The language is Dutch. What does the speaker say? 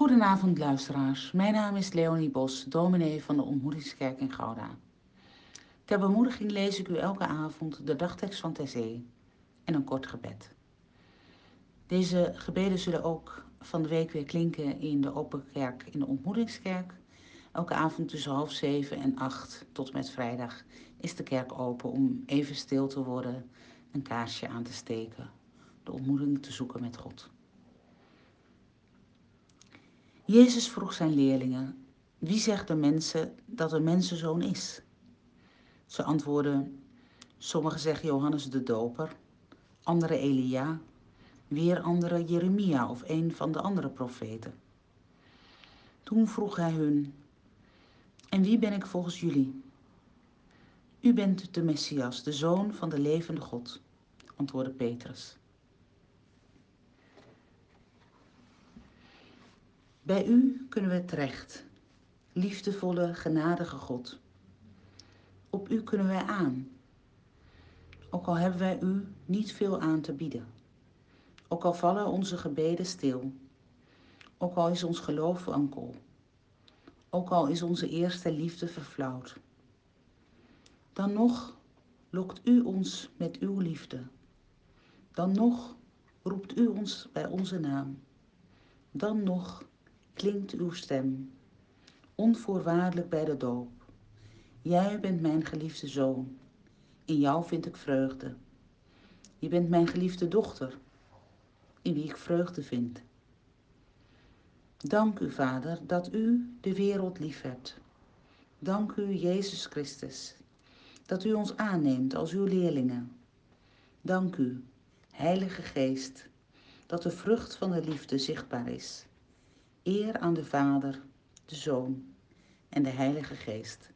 Goedenavond luisteraars, mijn naam is Leonie Bos, dominee van de Ontmoetingskerk in Gouda. Ter bemoediging lees ik u elke avond de dagtekst van Terzee en een kort gebed. Deze gebeden zullen ook van de week weer klinken in de Open Kerk in de Ontmoetingskerk. Elke avond tussen half zeven en acht tot met vrijdag is de kerk open om even stil te worden, een kaarsje aan te steken, de ontmoeting te zoeken met God. Jezus vroeg zijn leerlingen: Wie zegt de mensen dat een mensenzoon is? Ze antwoordden: Sommigen zeggen Johannes de Doper, anderen Elia, weer anderen Jeremia of een van de andere profeten. Toen vroeg hij hun: En wie ben ik volgens jullie? U bent de Messias, de zoon van de levende God, antwoordde Petrus. Bij u kunnen we terecht, liefdevolle, genadige God. Op u kunnen wij aan, ook al hebben wij u niet veel aan te bieden. Ook al vallen onze gebeden stil, ook al is ons geloof wankel, ook al is onze eerste liefde verflauwd. Dan nog lokt u ons met uw liefde. Dan nog roept u ons bij onze naam. Dan nog klinkt uw stem, onvoorwaardelijk bij de doop. Jij bent mijn geliefde zoon, in jou vind ik vreugde. Je bent mijn geliefde dochter, in wie ik vreugde vind. Dank u, Vader, dat u de wereld lief hebt. Dank u, Jezus Christus, dat u ons aanneemt als uw leerlingen. Dank u, Heilige Geest, dat de vrucht van de liefde zichtbaar is. Eer aan de Vader, de Zoon en de Heilige Geest.